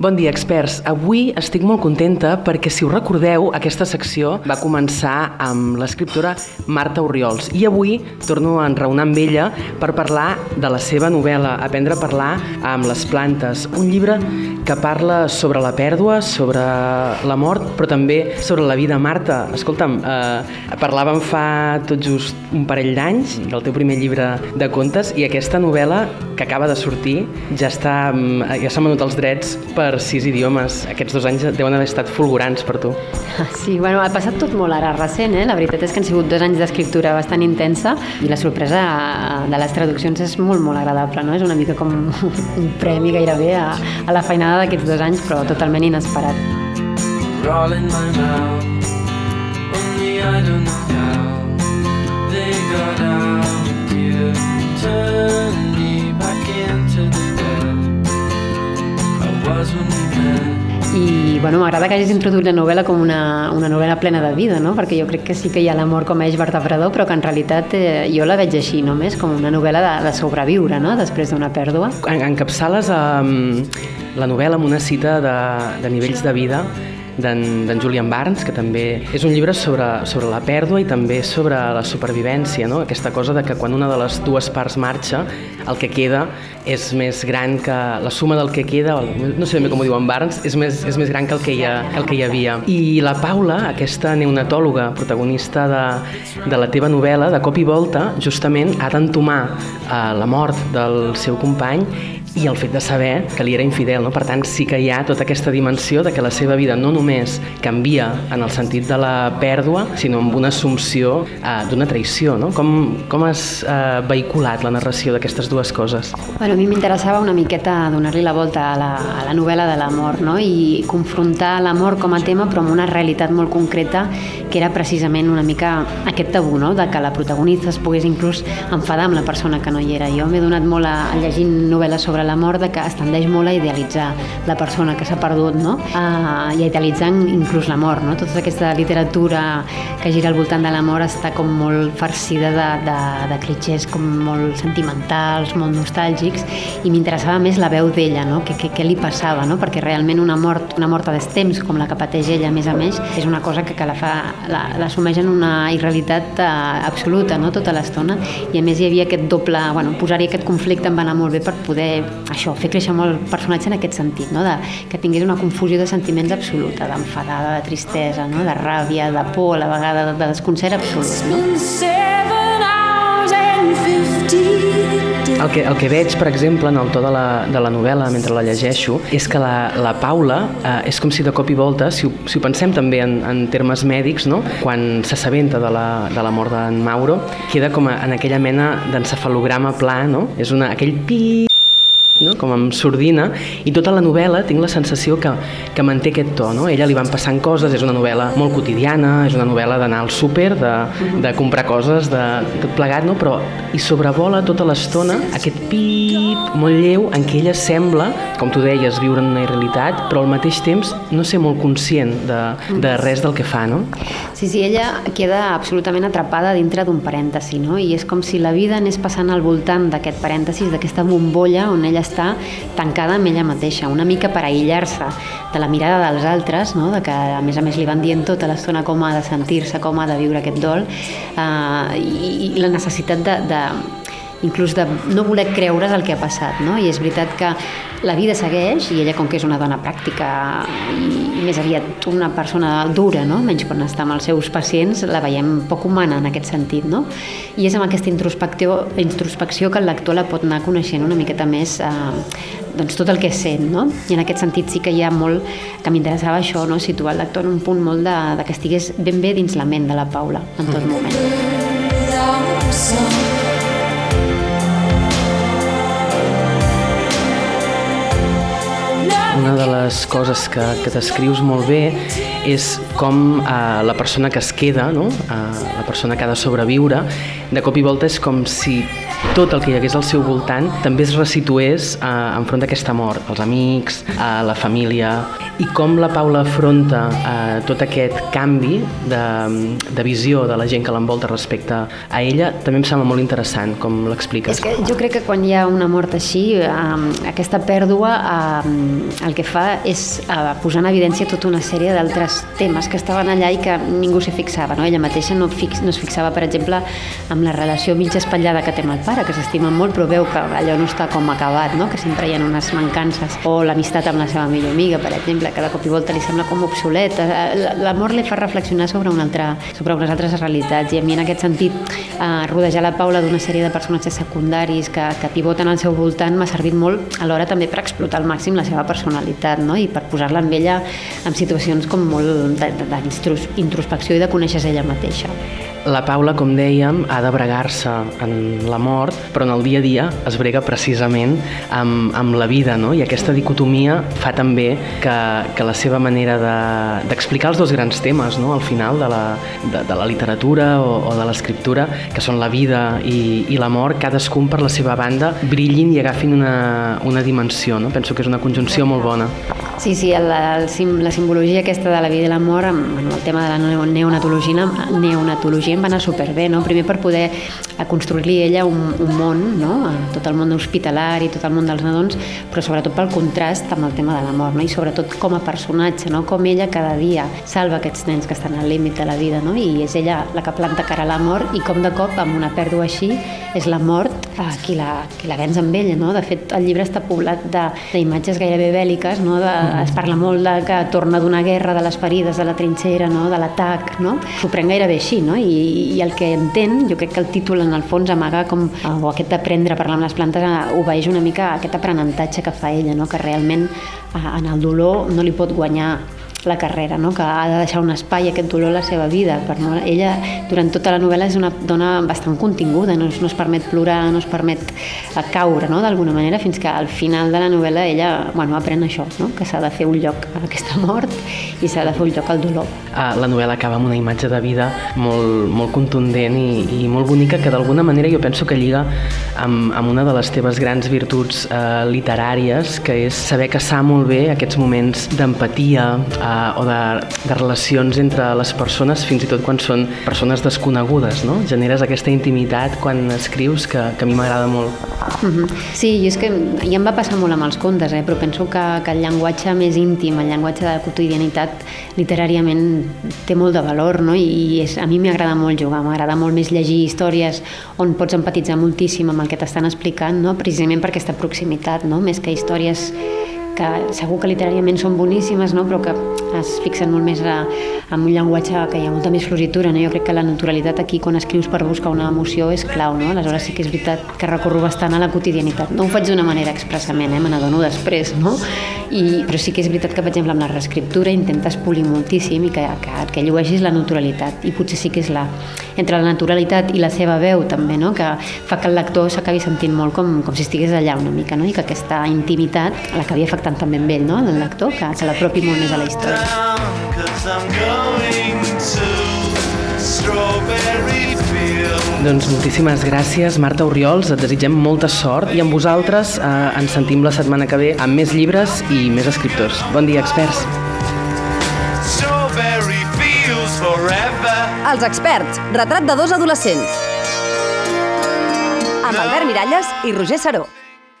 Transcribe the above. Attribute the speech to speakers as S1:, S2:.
S1: Bon dia, experts. Avui estic molt contenta perquè, si us recordeu, aquesta secció va començar amb l'escriptora Marta Oriols i avui torno a enraonar amb ella per parlar de la seva novel·la Aprendre a parlar amb les plantes, un llibre que parla sobre la pèrdua, sobre la mort, però també sobre la vida. Marta, escolta'm, eh, parlàvem fa tot just un parell d'anys del teu primer llibre de contes i aquesta novel·la que acaba de sortir ja està, mm, ja s'han venut els drets per per sis idiomes. Aquests dos anys deuen haver estat fulgurants per tu.
S2: Sí, bueno, ha passat tot molt ara recent, eh? La veritat és que han sigut dos anys d'escriptura bastant intensa i la sorpresa de les traduccions és molt, molt agradable, no? És una mica com un premi gairebé a, a la feinada d'aquests dos anys, però totalment inesperat. Rolling my mouth, m'agrada que hagis introduït la novel·la com una, una novel·la plena de vida, no? perquè jo crec que sí que hi ha l'amor com a eix vertebrador, però que en realitat eh, jo la veig així només, com una novel·la de, de sobreviure no? després d'una pèrdua.
S1: En, encapçales eh, la novel·la amb una cita de, de nivells de vida d'en Julian Barnes, que també és un llibre sobre, sobre la pèrdua i també sobre la supervivència, no? aquesta cosa de que quan una de les dues parts marxa, el que queda és més gran que la suma del que queda, no sé com ho diu en Barnes, és més, és més gran que el que, hi ha, el que hi havia. I la Paula, aquesta neonatòloga, protagonista de, de la teva novel·la, de cop i volta, justament ha d'entomar eh, la mort del seu company i el fet de saber que li era infidel. No? Per tant, sí que hi ha tota aquesta dimensió de que la seva vida no només canvia en el sentit de la pèrdua, sinó amb una assumpció eh, d'una traïció. No? Com, com has eh, vehiculat la narració d'aquestes dues coses?
S2: Bueno, a mi m'interessava una miqueta donar-li la volta a la, a la novel·la de l'amor no? i confrontar l'amor com a tema però amb una realitat molt concreta que era precisament una mica aquest tabú, no? de que la protagonista es pogués inclús enfadar amb la persona que no hi era. Jo m'he donat molt a, a llegint novel·les sobre la mort de que es tendeix molt a idealitzar la persona que s'ha perdut, no? Uh, i a idealitzar inclús la mort, no? Tota aquesta literatura que gira al voltant de la mort està com molt farcida de, de, de clitxers com molt sentimentals, molt nostàlgics, i m'interessava més la veu d'ella, no? Què, què, què li passava, no? Perquè realment una mort, una mort a destemps, com la que pateix ella, a més a més, és una cosa que, que la, fa, la, la en una irrealitat uh, absoluta, no? Tota l'estona, i a més hi havia aquest doble, bueno, posar-hi aquest conflicte em va anar molt bé per poder això, fer créixer molt el personatge en aquest sentit, no? de, que tingués una confusió de sentiments absoluta, d'enfadada, de tristesa, no? de ràbia, de por, a la vegada de, de desconcert absolut. No?
S1: El que, el que veig, per exemple, en el to de la, de la novel·la, mentre la llegeixo, és que la, la Paula eh, és com si de cop i volta, si ho, si ho pensem també en, en termes mèdics, no? quan s'assabenta de, la, de la mort d'en Mauro, queda com a, en aquella mena d'encefalograma pla, no? és una, aquell pi? Com amb sordina, i tota la novel·la tinc la sensació que, que manté aquest to. No? Ella li van passant coses, és una novel·la molt quotidiana, és una novel·la d'anar al súper, de, de comprar coses, de tot plegat, no? però hi sobrevola tota l'estona aquest pip molt lleu en què ella sembla, com tu deies, viure en una irrealitat, però al mateix temps no ser molt conscient de, de res del que fa. No?
S2: Sí, sí, ella queda absolutament atrapada dintre d'un parèntesi, no? i és com si la vida anés passant al voltant d'aquest parèntesis, d'aquesta bombolla on ella està tancada amb ella mateixa, una mica per aïllar-se de la mirada dels altres, no? de que a més a més li van dient tota l'estona com ha de sentir-se, com ha de viure aquest dol, eh, i, i la necessitat de, de inclús de no voler creure's el que ha passat, no? I és veritat que la vida segueix i ella, com que és una dona pràctica i més aviat una persona dura, no? menys quan està amb els seus pacients, la veiem poc humana en aquest sentit. No? I és amb aquesta introspecció, introspecció que el lector la pot anar coneixent una miqueta més eh, doncs tot el que sent. No? I en aquest sentit sí que hi ha molt que m'interessava això, no? situar el lector en un punt molt de, de que estigués ben bé dins la ment de la Paula en tot moment. Mm.
S1: Una de les coses que, que descrius molt bé és com eh, la persona que es queda, no? eh, la persona que ha de sobreviure, de cop i volta és com si tot el que hi hagués al seu voltant també es resitués eh, enfront d'aquesta mort, els amics, eh, la família, i com la Paula afronta eh, tot aquest canvi de, de visió de la gent que l'envolta respecte a ella, també em sembla molt interessant com l'expliques.
S2: És que jo crec que quan hi ha una mort així, eh, aquesta pèrdua eh, el que fa és eh, posar en evidència tota una sèrie d'altres temes que estaven allà i que ningú s'hi fixava. No? Ella mateixa no, fix, no es fixava, per exemple, amb la relació mig espatllada que té amb el pare, que s'estima molt, però veu que allò no està com acabat, no? que sempre hi ha unes mancances. O l'amistat amb la seva millor amiga, per exemple, que de cop i volta li sembla com obsoleta. L'amor li fa reflexionar sobre, una altra, sobre unes altres realitats i a mi en aquest sentit eh, rodejar la Paula d'una sèrie de personatges secundaris que, que pivoten al seu voltant m'ha servit molt alhora també per explotar al màxim la seva personalitat no? i per posar-la amb ella en situacions com molt d'introspecció i de conèixer ella mateixa.
S1: La Paula, com dèiem, ha de bregar-se en la mort, però en el dia a dia es brega precisament amb, amb la vida, no? I aquesta dicotomia fa també que, que la seva manera d'explicar de, els dos grans temes, no? Al final de la, de, de la literatura o, o de l'escriptura, que són la vida i, i la mort, cadascun per la seva banda brillin i agafin una, una dimensió, no? Penso que és una conjunció molt bona.
S2: Sí, sí, el, el, la simbologia aquesta de la vida i la mort, amb, amb el tema de la neonatologia, neonatologia em va anar superbé, no? Primer per poder construir-li ella un, un món, no? Tot el món hospitalari, tot el món dels nadons, però sobretot pel contrast amb el tema de la mort, no? I sobretot com a personatge, no? Com ella cada dia salva aquests nens que estan al límit de la vida, no? I és ella la que planta cara a la mort i com de cop, amb una pèrdua així, és la mort eh, qui, la, qui la venç amb ella, no? De fet, el llibre està poblat d'imatges gairebé bèl·liques, no? De, es parla molt de que torna d'una guerra, de les ferides, de la trinxera, no? de l'atac, no? S'ho pren gairebé així, no? I, I el que entén, jo crec que el títol en el fons amaga com, o aquest d'aprendre a parlar amb les plantes, eh, obeeix una mica aquest aprenentatge que fa ella, no? Que realment eh, en el dolor no li pot guanyar la carrera, no? que ha de deixar un espai aquest dolor a la seva vida. Per no, ella, durant tota la novel·la, és una dona bastant continguda, no, no es permet plorar, no es permet eh, caure, no? d'alguna manera, fins que al final de la novel·la ella bueno, aprèn això, no? que s'ha de fer un lloc a aquesta mort i s'ha de fer un lloc al dolor.
S1: Ah, la novel·la acaba amb una imatge de vida molt, molt contundent i, i molt bonica que d'alguna manera jo penso que lliga amb, amb una de les teves grans virtuts eh, literàries, que és saber caçar molt bé aquests moments d'empatia, eh, o de, de relacions entre les persones, fins i tot quan són persones desconegudes, no? Generes aquesta intimitat quan escrius que, que a mi m'agrada molt.
S2: Mm -hmm. Sí, i és que ja em va passar molt amb els contes, eh? però penso que, que el llenguatge més íntim, el llenguatge de la quotidianitat, literàriament té molt de valor, no? I és, a mi m'agrada molt jugar, m'agrada molt més llegir històries on pots empatitzar moltíssim amb el que t'estan explicant, no? precisament per aquesta proximitat, no? més que històries que segur que literàriament són boníssimes, no? però que es fixen molt més a, en un llenguatge que hi ha molta més floritura. No? Jo crec que la naturalitat aquí, quan escrius per buscar una emoció, és clau. No? Aleshores sí que és veritat que recorro bastant a la quotidianitat. No ho faig d'una manera expressament, eh? me n'adono després, no? I, però sí que és veritat que, per exemple, amb la reescriptura intentes polir moltíssim i que, que, que llueixis la naturalitat. I potser sí que és la, entre la naturalitat i la seva veu també, no? que fa que el lector s'acabi sentint molt com, com si estigués allà una mica, no? i que aquesta intimitat l'acabi afectant també amb ell, no? el lector, que, que l'apropi molt més a la història.
S1: Doncs moltíssimes gràcies, Marta Oriols. Et desitgem molta sort i amb vosaltres eh, ens sentim la setmana que ve amb més llibres i més escriptors. Bon dia, experts.
S3: Els experts, retrat de dos adolescents. Amb Albert Miralles i Roger Saró.